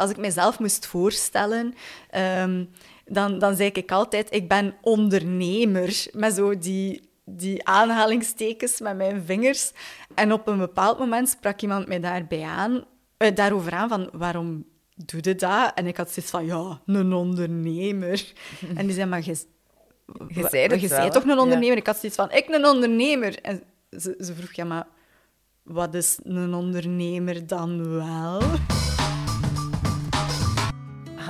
als ik mezelf moest voorstellen, ehm, dan, dan zei ik altijd, ik ben ondernemer. Met zo die, die aanhalingstekens met mijn vingers. En op een bepaald moment sprak iemand mij daarbij aan, eh, daarover aan van, waarom doe je dat? En ik had zoiets van, ja, een ondernemer. en die zei, maar je, je zei, het je wel, zei toch een ondernemer? Ik had zoiets van, ik een ondernemer. En ze, ze vroeg, ja, maar wat is een ondernemer dan wel?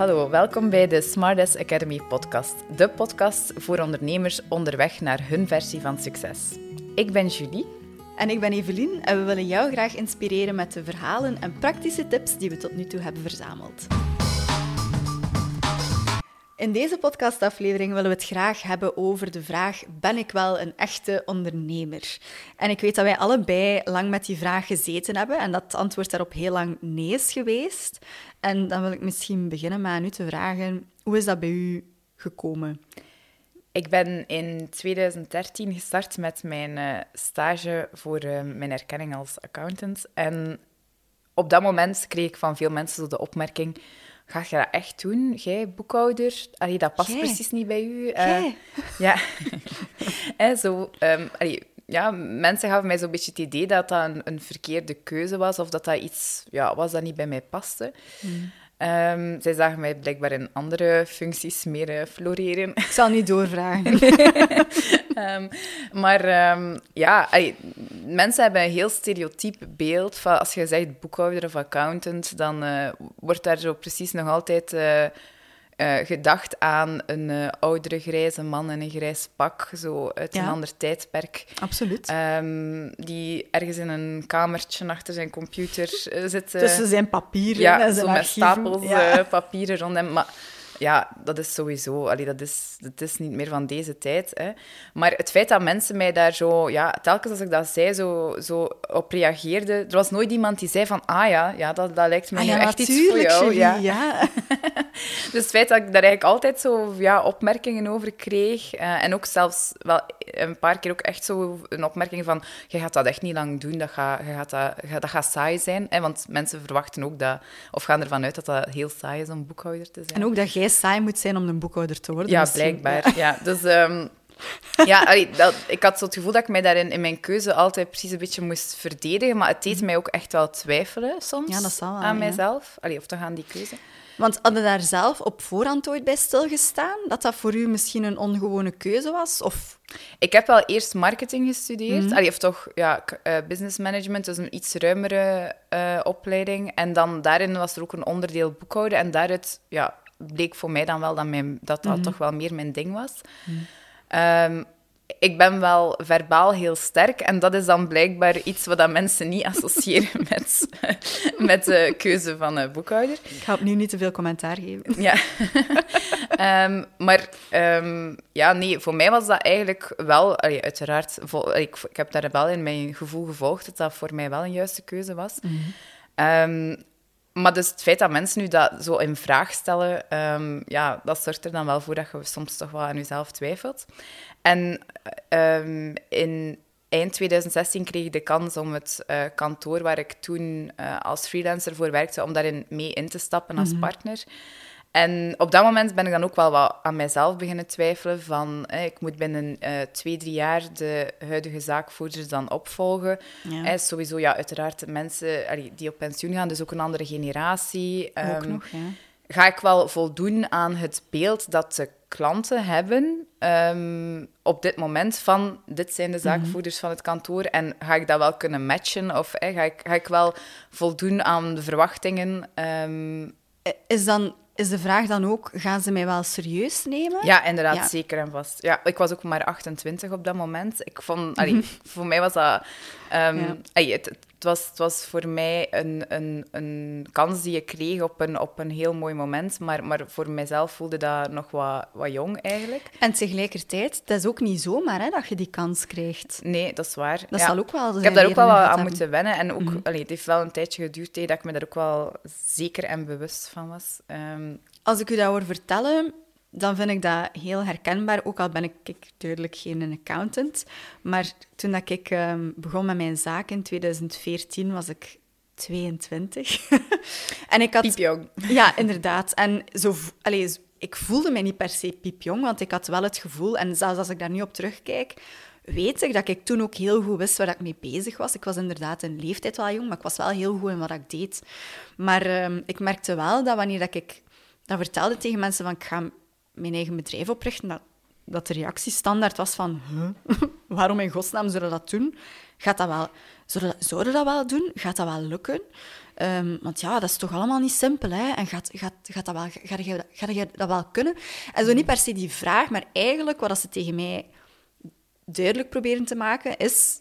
Hallo, welkom bij de Smartest Academy podcast. De podcast voor ondernemers onderweg naar hun versie van succes. Ik ben Julie. En ik ben Evelien en we willen jou graag inspireren met de verhalen en praktische tips die we tot nu toe hebben verzameld. In deze podcastaflevering willen we het graag hebben over de vraag: ben ik wel een echte ondernemer? En ik weet dat wij allebei lang met die vraag gezeten hebben en dat het antwoord daarop heel lang nee is geweest. En dan wil ik misschien beginnen met aan u te vragen: hoe is dat bij u gekomen? Ik ben in 2013 gestart met mijn uh, stage voor uh, mijn erkenning als accountant. En op dat moment kreeg ik van veel mensen de opmerking: Ga je dat echt doen? Jij, boekhouder? Allee, dat past precies niet bij u. Uh, ja. en zo, um, allee, ja, mensen gaven mij zo'n beetje het idee dat dat een, een, verkeerde keuze was, of dat dat iets ja, was dat niet bij mij paste. Hmm. Um, zij zagen mij blijkbaar in andere functies meer uh, floreren. Ik zal niet doorvragen. um, maar um, ja, mensen hebben een heel stereotyp beeld van als je zegt boekhouder of accountant, dan uh, wordt daar zo precies nog altijd uh, uh, gedacht aan een uh, oudere grijze man in een grijs pak, zo uit Ja. een ander tijdperk. Absoluut. Um, die ergens in een kamertje achter zijn computer uh, zit. uh, Tussen zijn papieren ja, en zijn zo met stapels Ja. papieren rond hem. Maar ja, dat is sowieso... Allee, dat, is, dat is niet meer van deze tijd. Hè. Maar het feit dat mensen mij daar zo... Ja, telkens als ik dat zei, zo, zo op reageerden... Er was nooit iemand die zei van... Ah ja, ja dat, dat lijkt me Ah nu ja, echt iets voor natuurlijk, jou. Julie, Ja. ja. Dus het feit dat ik daar eigenlijk altijd zo ja, opmerkingen over kreeg. eh, en ook zelfs wel een paar keer ook echt zo een opmerking van... Je gaat dat echt niet lang doen, dat gaat, je gaat, dat gaat saai zijn. Hè, want mensen verwachten ook dat... Of gaan ervan uit dat dat heel saai is om boekhouder te zijn. En ook dat jij saai moet zijn om een boekhouder te worden. Ja, misschien. blijkbaar. Ja. Dus ehm, ja, allee, dat, ik had zo het gevoel dat ik mij daarin in mijn keuze altijd precies een beetje moest verdedigen. Maar het deed mij ook echt wel twijfelen soms Mhm. Ja, dat zal wel, aan ja. mijzelf. Allee, of toch aan die keuze. Want had je daar zelf op voorhand ooit bij stilgestaan? Dat dat voor u misschien een ongewone keuze was? Of... Ik heb wel eerst marketing gestudeerd. Mhm. Allee, of toch ja, eh, business management, dus een iets ruimere eh, opleiding. En dan daarin was er ook een onderdeel boekhouden. En daaruit ja, bleek voor mij dan wel dat mijn, dat, Mhm. dat toch wel meer mijn ding was. Ehm, ik ben wel verbaal heel sterk en dat is dan blijkbaar iets wat dat mensen niet associëren met, met de keuze van een boekhouder. Ik ga opnieuw niet te veel commentaar geven. Ja. Ehm, maar ehm, ja, nee, voor mij was dat eigenlijk wel... allee, uiteraard, vol- ik, ik heb daar wel in mijn gevoel gevolgd dat dat voor mij wel een juiste keuze was. Ehm, maar dus het feit dat mensen nu dat zo in vraag stellen, ehm, ja, dat zorgt er dan wel voor dat je soms toch wel aan jezelf twijfelt. En ehm, in eind 2016 kreeg ik de kans om het eh, kantoor waar ik toen eh, als freelancer voor werkte, om daarin mee in te stappen als partner. En op dat moment ben ik dan ook wel wat aan mijzelf beginnen twijfelen van eh, ik moet binnen eh, twee, drie jaar de huidige zaakvoerders dan opvolgen. Ja. Eh, sowieso, ja, uiteraard mensen allee, die op pensioen gaan, dus ook een andere generatie. Ook Ehm, nog, ja. ga ik wel voldoen aan het beeld dat de klanten hebben ehm, op dit moment van dit zijn de zaakvoerders van het kantoor en ga ik dat wel kunnen matchen of eh, ga, ik, ga ik wel voldoen aan de verwachtingen? Ehm, Is, dan, is de vraag dan ook, gaan ze mij wel serieus nemen? ja, inderdaad, Ja. zeker en vast. Ja, ik was ook maar 28 op dat moment. Ik vond, allee, voor mij was dat... Ja. allee, het, het, was, het was voor mij een, een, een kans die ik kreeg op een, op een heel mooi moment, maar, maar voor mijzelf voelde dat nog wat, wat jong eigenlijk. En tegelijkertijd, het is ook niet zomaar hè, dat je die kans krijgt. Nee, dat is waar. Dat Ja. zal ook wel Ik heb daar ook wel aan hebben. moeten wennen. En ook, allee, het heeft wel een tijdje geduurd tegen dat ik me daar ook wel zeker en bewust van was. Ehm, Als ik u dat hoor vertellen, dan vind ik dat heel herkenbaar. Ook al ben ik, ik duidelijk geen accountant. Maar toen dat ik ehm, begon met mijn zaak in 2014, was ik 22. en ik had... Piepjong. Ja, inderdaad. En zo, allez, ik voelde mij niet per se piepjong, want ik had wel het gevoel, en zelfs als ik daar nu op terugkijk, weet ik dat ik toen ook heel goed wist waar ik mee bezig was. Ik was inderdaad in leeftijd wel jong, maar ik was wel heel goed in wat ik deed. Maar ehm, ik merkte wel dat wanneer dat ik dat vertelde tegen mensen van ik ga mijn eigen bedrijf oprichten, dat, dat de reactie standaard was van waarom in godsnaam zullen we dat doen? Gaat dat wel, zullen, zouden dat wel doen? Gaat dat wel lukken? Um, want ja, dat is toch allemaal niet simpel, hè? En gaat, gaat, gaat, dat wel, gaat, gaat dat wel kunnen? En zo niet per se die vraag, maar eigenlijk wat ze tegen mij duidelijk proberen te maken, is...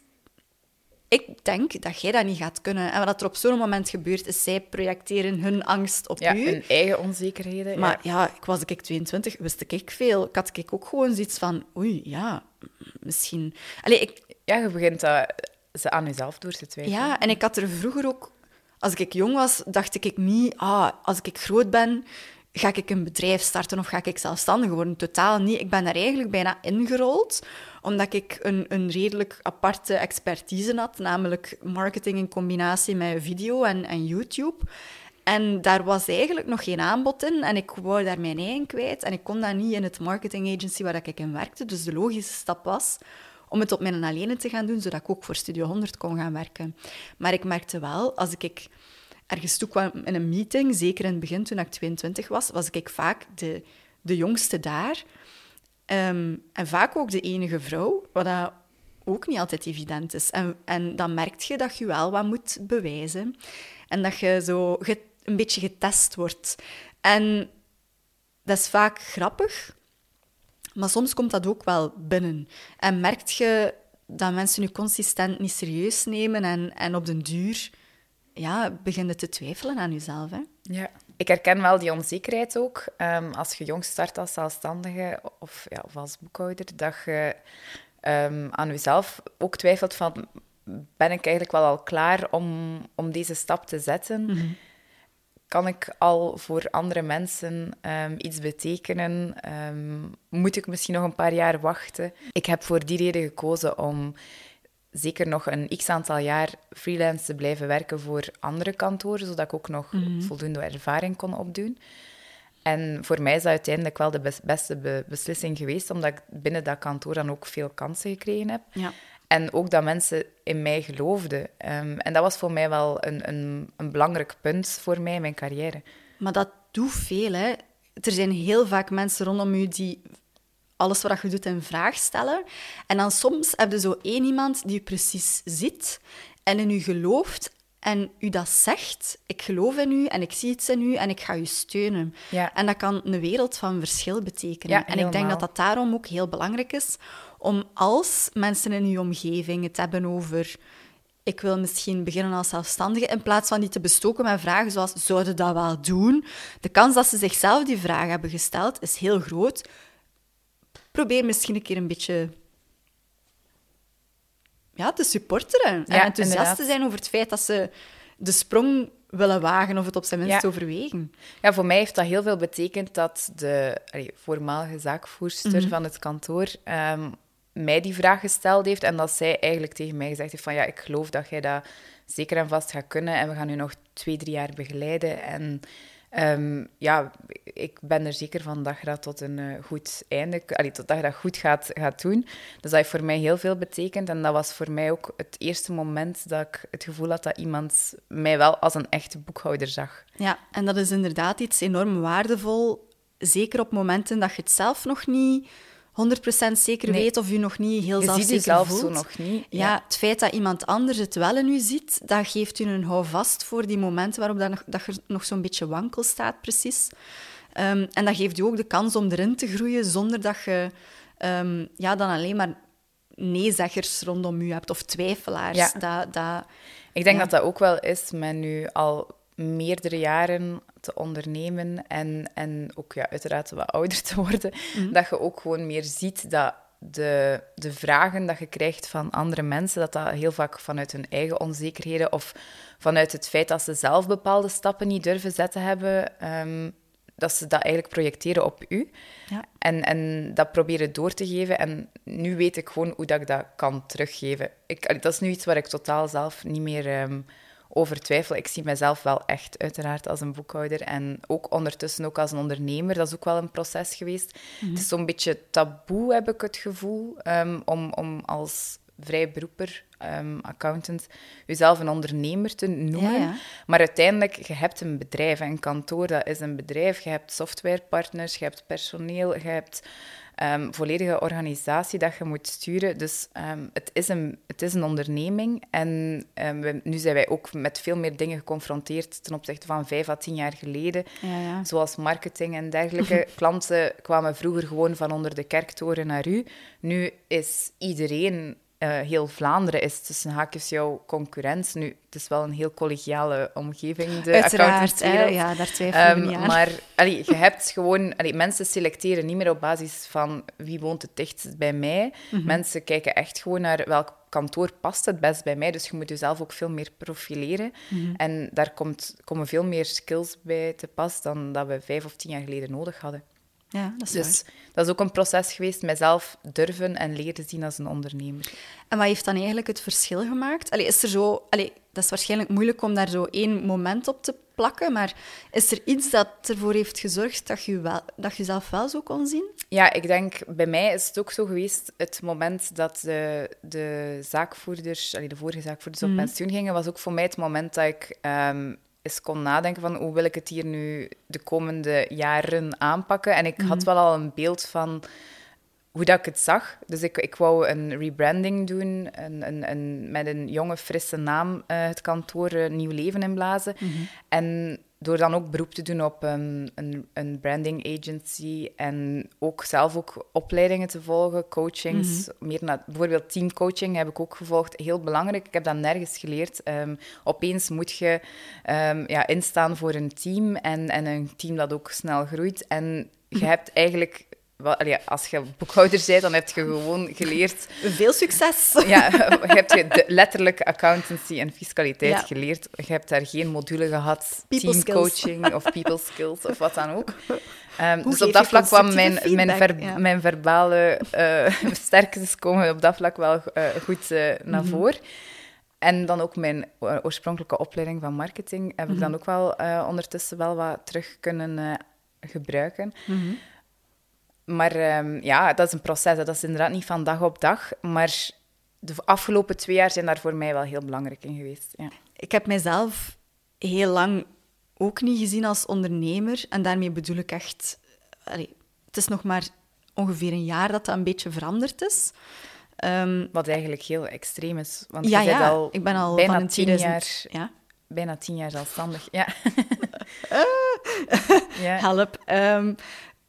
Ik denk dat jij dat niet gaat kunnen. En wat er op zo'n moment gebeurt, is zij projecteren hun angst op ja, u. hun eigen onzekerheden. Maar ja, ik was ik 22, wist ik veel. Ik had ik ook gewoon zoiets van, oei, ja, misschien... Allee, ik... Ja, je begint dat ze aan jezelf door te twijfelen. Ja, en ik had er vroeger ook... Als ik jong was, dacht ik niet, ah, als ik groot ben, ga ik een bedrijf starten of ga ik zelfstandig worden? Totaal niet. Ik ben daar eigenlijk bijna ingerold, omdat ik een, een redelijk aparte expertise had, namelijk marketing in combinatie met video en, en YouTube. En daar was eigenlijk nog geen aanbod in en ik wou daar mijn eigen kwijt. En ik kon dat niet in het marketing agency waar ik in werkte. Dus de logische stap was om het op mijn alleen te gaan doen, zodat ik ook voor Studio 100 kon gaan werken. Maar ik merkte wel, als ik ergens toe kwam in een meeting, zeker in het begin toen ik 22 was, was ik vaak de, de jongste daar. Ehm, en vaak ook de enige vrouw, wat dat ook niet altijd evident is. En, en dan merk je dat je wel wat moet bewijzen. En dat je zo een beetje getest wordt. En dat is vaak grappig, maar soms komt dat ook wel binnen. En merkt je dat mensen je consistent niet serieus nemen en, en op den duur ja, beginnen te twijfelen aan jezelf. Hè? Ja, ik herken wel die onzekerheid ook. Um, als je jong start als zelfstandige of, ja, of als boekhouder, dat je um, aan jezelf ook twijfelt van... Ben ik eigenlijk wel al klaar om, om deze stap te zetten? Mhm. Kan ik al voor andere mensen um, iets betekenen? moet ik misschien nog een paar jaar wachten? Ik heb voor die reden gekozen om zeker nog een x-aantal jaar freelance te blijven werken voor andere kantoren, zodat ik ook nog Mhm. voldoende ervaring kon opdoen. En voor mij is dat uiteindelijk wel de bes- beste be- beslissing geweest, omdat ik binnen dat kantoor dan ook veel kansen gekregen heb. Ja. En ook dat mensen in mij geloofden. Ehm, en dat was voor mij wel een, een, een belangrijk punt voor mij in mijn carrière. Maar dat doet veel. Hè. Er zijn heel vaak mensen rondom u die alles wat je doet in vraag stellen. En dan soms heb je zo één iemand die precies ziet en in u gelooft en u dat zegt. Ik geloof in u en ik zie iets in u en ik ga u steunen. Ja. En dat kan een wereld van verschil betekenen. Ja, en ik denk dat dat daarom ook heel belangrijk is om als mensen in uw omgeving het hebben over ik wil misschien beginnen als zelfstandige, in plaats van die te bestoken met vragen zoals, zouden dat wel doen? De kans dat ze zichzelf die vraag hebben gesteld, is heel groot. Probeer misschien een keer een beetje ja, te supporteren. en Ja, enthousiast inderdaad. te zijn over het feit dat ze de sprong willen wagen of het op zijn minst Ja. overwegen. Ja, voor mij heeft dat heel veel betekend dat de allee, voormalige zaakvoerster Mhm. van het kantoor ehm, mij die vraag gesteld heeft en dat zij eigenlijk tegen mij gezegd heeft van ja, ik geloof dat jij dat zeker en vast gaat kunnen en we gaan u nog twee, drie jaar begeleiden. En ehm, ja, ik ben er zeker van dat je dat tot een eh, goed einde, allee, tot dat je dat goed gaat, gaat doen. Dus dat heeft voor mij heel veel betekend en dat was voor mij ook het eerste moment dat ik het gevoel had dat iemand mij wel als een echte boekhouder zag. Ja, en dat is inderdaad iets enorm waardevol. Zeker op momenten dat je het zelf nog niet 100% zeker Nee. weet of je nog niet heel Je ziet zelfzeker voelt. zo nog niet. Ja, het feit dat iemand anders het wel in u ziet, dat geeft u een houvast voor die momenten waarop dat, nog, dat je nog zo'n beetje wankel staat, precies. Ehm, en dat geeft u ook de kans om erin te groeien zonder dat je ehm, ja, dan alleen maar neezeggers rondom u hebt of twijfelaars. Ja. Dat, dat, Ik denk Ja. dat dat ook wel is met nu al meerdere jaren te ondernemen en, en ook ja, uiteraard wat ouder te worden, Mhm. dat je ook gewoon meer ziet dat de, de vragen dat je krijgt van andere mensen, dat dat heel vaak vanuit hun eigen onzekerheden of vanuit het feit dat ze zelf bepaalde stappen niet durven zetten hebben, ehm, dat ze dat eigenlijk projecteren op u. ja. En, en dat proberen door te geven. En nu weet ik gewoon hoe dat ik dat kan teruggeven. Ik, dat is nu iets waar ik totaal zelf niet meer ehm, over twijfel. Ik zie mezelf wel echt uiteraard als een boekhouder en ook ondertussen ook als een ondernemer. Dat is ook wel een proces geweest. Mhm. Het is zo'n beetje taboe, heb ik het gevoel, ehm, om, om als vrij beroeper, ehm, accountant, jezelf een ondernemer te noemen. Ja, ja. Maar uiteindelijk, je hebt een bedrijf. Een kantoor, dat is een bedrijf. Je hebt softwarepartners, je hebt personeel, je hebt ehm, volledige organisatie dat je moet sturen. Dus ehm, het, is een, het is een onderneming. En we- nu zijn wij ook met veel meer dingen geconfronteerd ten opzichte van vijf à tien jaar geleden. Ja, ja. Zoals marketing en dergelijke. Klanten kwamen vroeger gewoon van onder de kerktoren naar u. Nu is iedereen, eh, heel Vlaanderen, is tussen haakjes jouw concurrent. Nu, het is wel een heel collegiale omgeving, de Uiteraard, hè. ja, daar twijfelen we Ehm, niet aan. maar allee, je hebt gewoon... Allee, mensen selecteren niet meer op basis van wie woont het dichtst bij mij. Mhm. Mensen kijken echt gewoon naar welk kantoor past het best bij mij. Dus je moet jezelf ook veel meer profileren. Mhm. En daar komt, komen veel meer skills bij te pas dan dat we vijf of tien jaar geleden nodig hadden. Ja, dat is Dus waar. dat is ook een proces geweest, mijzelf durven en leren zien als een ondernemer. En wat heeft dan eigenlijk het verschil gemaakt? Allee, is er zo... Allee, dat is waarschijnlijk moeilijk om daar zo één moment op te plakken, maar is er iets dat ervoor heeft gezorgd dat je, wel, dat je zelf wel zo kon zien? Ja, ik denk, bij mij is het ook zo geweest, het moment dat de, de zaakvoerders, allee, de vorige zaakvoerders Mhm. op pensioen gingen, was ook voor mij het moment dat ik ehm, eens kon nadenken van hoe wil ik het hier nu de komende jaren aanpakken. En ik Mhm. had wel al een beeld van hoe dat ik het zag. Dus ik, ik wou een rebranding doen, een, een, een, met een jonge, frisse naam eh, het kantoor eh, nieuw leven inblazen. En door dan ook beroep te doen op een, een, een branding agency en ook zelf ook opleidingen te volgen, coachings, meer naar, bijvoorbeeld teamcoaching heb ik ook gevolgd. Heel belangrijk, ik heb dat nergens geleerd. Ehm, opeens moet je ehm, ja, instaan voor een team en, en een team dat ook snel groeit. En je hebt eigenlijk... Als je boekhouder bent, dan heb je gewoon geleerd Veel succes! ja, je hebt je de, letterlijk accountancy en fiscaliteit Ja. geleerd. Je hebt daar geen module gehad, teamcoaching of people skills of wat dan ook. Ehm, dus op dat vlak kwam mijn, mijn, feedback? ver- Ja. mijn verbale eh sterktes komen op dat vlak wel eh, goed eh, naar Mhm. voren. En dan ook mijn oorspronkelijke opleiding van marketing heb Mhm. ik dan ook wel ondertussen wel wat terug kunnen gebruiken. Mhm. Maar ehm, ja, dat is een proces. hè. Dat is inderdaad niet van dag op dag. Maar de afgelopen twee jaar zijn daar voor mij wel heel belangrijk in geweest. Ja. Ik heb mijzelf heel lang ook niet gezien als ondernemer. En daarmee bedoel ik echt... allee, het is nog maar ongeveer een jaar dat dat een beetje veranderd is. Ehm, Wat eigenlijk heel extreem is. Want ja, je bent ja, al ik ben al bijna van tien 2000... jaar, Ja, bijna tien jaar zelfstandig. Ja. ja. help. Ehm,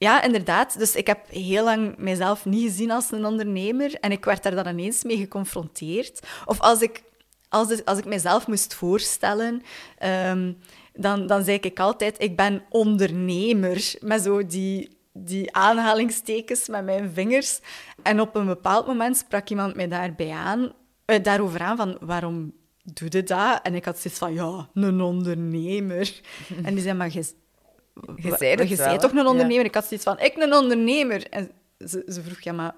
ja, inderdaad. Dus ik heb heel lang mijzelf niet gezien als een ondernemer. En ik werd daar dan ineens mee geconfronteerd. Of als ik, als als ik mezelf moest voorstellen, ehm, dan, dan zei ik altijd, ik ben ondernemer. Met zo die, die aanhalingstekens met mijn vingers. En op een bepaald moment sprak iemand mij daarbij aan, eh, daarover aan van, waarom doe je dat? En ik had zoiets van, ja, een ondernemer. En die zei, maar Je zei het je wel, zei toch een ondernemer? Ik had zoiets van, ik een ondernemer. En ze, ze vroeg, ja, maar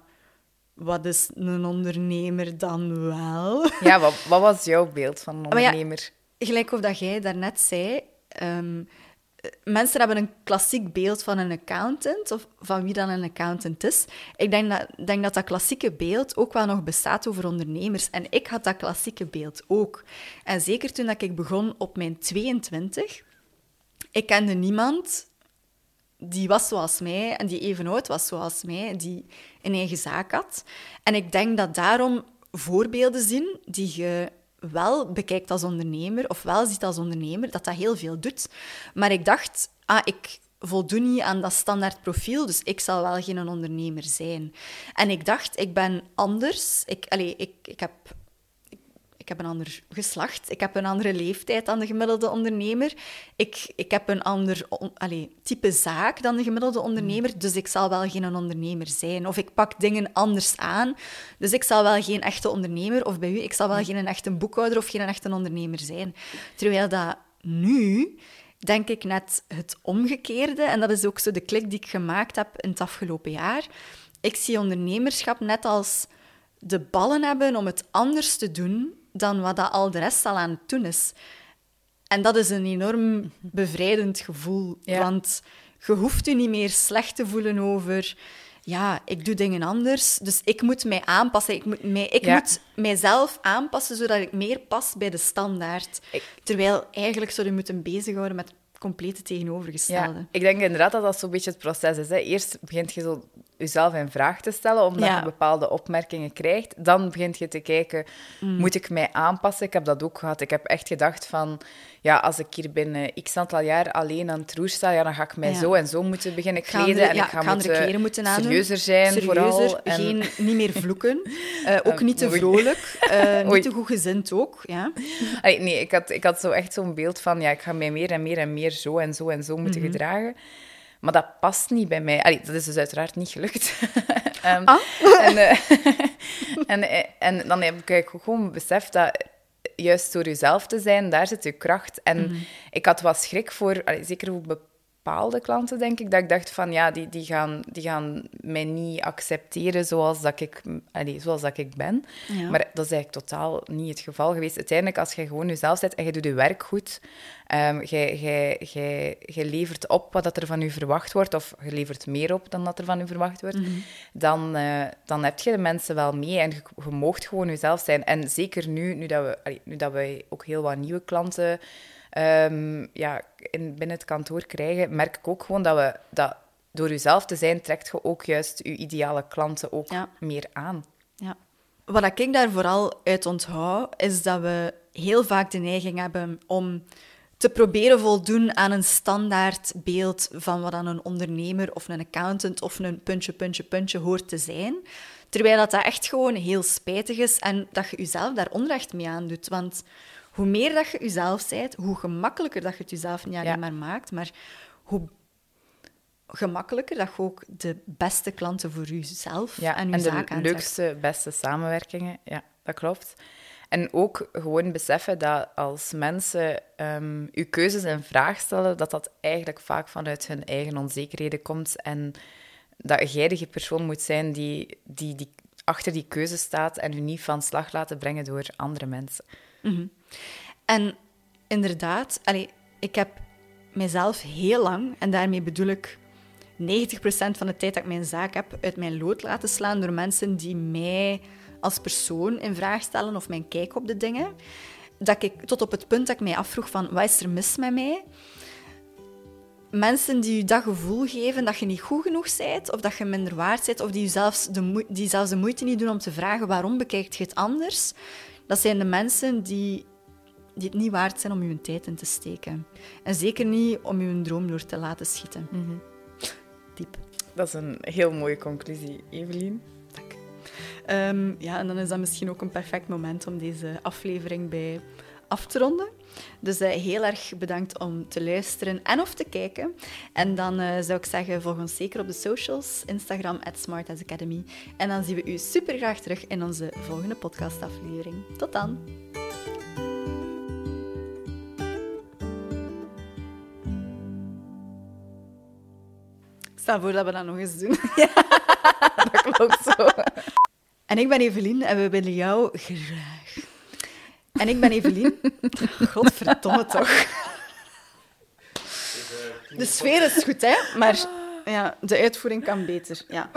wat is een ondernemer dan wel? Ja, wat, wat was jouw beeld van een ja, ondernemer? Gelijk of dat jij daarnet zei, ehm, eh, mensen hebben een klassiek beeld van een accountant, of van wie dan een accountant is. Ik denk dat, denk dat dat klassieke beeld ook wel nog bestaat over ondernemers. En ik had dat klassieke beeld ook. En zeker toen dat ik begon op mijn 22, ik kende niemand die was zoals mij en die even oud was zoals mij, die een eigen zaak had. En ik denk dat daarom voorbeelden zien die je wel bekijkt als ondernemer, of wel ziet als ondernemer, dat dat heel veel doet. Maar ik dacht, ah, ik voldoe niet aan dat standaard profiel, dus ik zal wel geen ondernemer zijn. En ik dacht, ik ben anders. Ik, allee, ik, ik heb ik heb een ander geslacht, ik heb een andere leeftijd dan de gemiddelde ondernemer. Ik, ik heb een ander on- type zaak dan de gemiddelde ondernemer, dus ik zal wel geen ondernemer zijn. Of ik pak dingen anders aan, dus ik zal wel geen echte ondernemer, of bij u, ik zal wel geen echte boekhouder of geen echte ondernemer zijn. Terwijl dat nu denk ik net het omgekeerde, en dat is ook zo de klik die ik gemaakt heb in het afgelopen jaar. Ik zie ondernemerschap net als de ballen hebben om het anders te doen dan wat dat al de rest al aan het doen is. En dat is een enorm bevrijdend gevoel. Ja. Want je hoeft je niet meer slecht te voelen over... Ja, ik doe dingen anders, dus ik moet mij aanpassen. Ik moet, mij, ik Ja. moet mijzelf aanpassen, zodat ik meer pas bij de standaard. Ik- Terwijl eigenlijk zou je moeten bezighouden met het complete tegenovergestelde. Ja, ik denk inderdaad dat dat zo'n beetje het proces is. Hè. Eerst begint je zo jezelf in vraag te stellen, omdat Ja. je bepaalde opmerkingen krijgt. Dan begint je te kijken, Mm. moet ik mij aanpassen? Ik heb dat ook gehad. Ik heb echt gedacht van, ja, als ik hier binnen x aantal jaar alleen aan het roer sta, ja, dan ga ik mij Ja. zo en zo moeten beginnen kleden. en ja, ik ga, ik ga andere moeten kleren moeten aandoen. serieuzer zijn, Serieuzer, vooral. En... geen, niet meer vloeken. Eh, ook niet te vrolijk, eh, niet te goed gezind ook. Ja. Allee, nee, ik had, ik had zo echt zo'n beeld van, ja, ik ga mij meer en meer en meer zo en zo en zo moeten Mhm. gedragen. Maar dat past niet bij mij. Allee, dat is dus uiteraard niet gelukt. Ehm, Ah. en, eh, en, eh, en dan heb ik gewoon beseft dat juist door jezelf te zijn, daar zit je kracht. En Mhm. ik had wat schrik voor, allee, zeker voor bepaalde klanten, denk ik, dat ik dacht van, ja, die, die, gaan, die gaan mij niet accepteren zoals dat ik, allee, zoals dat ik ben. Ja. Maar dat is eigenlijk totaal niet het geval geweest. Uiteindelijk, als je gewoon jezelf bent en je doet je werk goed, ehm jij jij- jij- jij levert op wat dat er van u verwacht wordt, of je levert meer op dan dat er van u verwacht wordt, dan, eh, dan heb je de mensen wel mee en je, je moogt gewoon jezelf zijn. En zeker nu, nu dat we, allee, nu dat wij ook heel wat nieuwe klanten ehm, ja, in, binnen het kantoor krijgen, merk ik ook gewoon dat we dat door jezelf te zijn, trekt je ook juist je ideale klanten ook Ja. meer aan. Ja. Wat ik daar vooral uit onthoud, is dat we heel vaak de neiging hebben om te proberen voldoen aan een standaard beeld van wat aan een ondernemer of een accountant of een puntje, puntje, puntje hoort te zijn. Terwijl dat, dat echt gewoon heel spijtig is en dat je jezelf daar onrecht mee aandoet. Want hoe meer dat je jezelf bent, hoe gemakkelijker dat je het jezelf niet alleen Ja. maar maakt, maar hoe gemakkelijker dat je ook de beste klanten voor jezelf Ja, en je en zaak de leukste, beste samenwerkingen. Ja, dat klopt. En ook gewoon beseffen dat als mensen ehm uw keuzes in vraag stellen, dat dat eigenlijk vaak vanuit hun eigen onzekerheden komt. En dat jij de persoon moet zijn die, die, die achter die keuze staat en u niet van slag laten brengen door andere mensen. En inderdaad, allee, ik heb mezelf heel lang, en daarmee bedoel ik 90% van de tijd dat ik mijn zaak heb, uit mijn lood laten slaan door mensen die mij als persoon in vraag stellen of mijn kijk op de dingen. Dat ik tot op het punt dat ik mij afvroeg van, wat is er mis met mij? Mensen die je dat gevoel geven dat je niet goed genoeg bent, of dat je minder waard bent, of die, zelfs de die zelfs de moeite niet doen om te vragen waarom bekijkt je het anders, dat zijn de mensen die die het niet waard zijn om uw tijd in te steken. En zeker niet om uw droom door te laten schieten. Diep. Dat is een heel mooie conclusie, Evelien. Dank. Ehm, ja, en dan is dat misschien ook een perfect moment om deze aflevering bij af te ronden. Dus eh, heel erg bedankt om te luisteren en of te kijken. En dan eh, zou ik zeggen, volg ons zeker op de socials. Instagram, at Smart as Academy. En dan zien we u super graag terug in onze volgende podcastaflevering. Tot dan! Stel voor dat we dat nog eens doen. Dat klopt zo. En ik ben Evelien en we willen jou graag. En ik ben Evelien. Godverdomme toch. De sfeer is goed, hè? Maar ja, de uitvoering kan beter. Ja.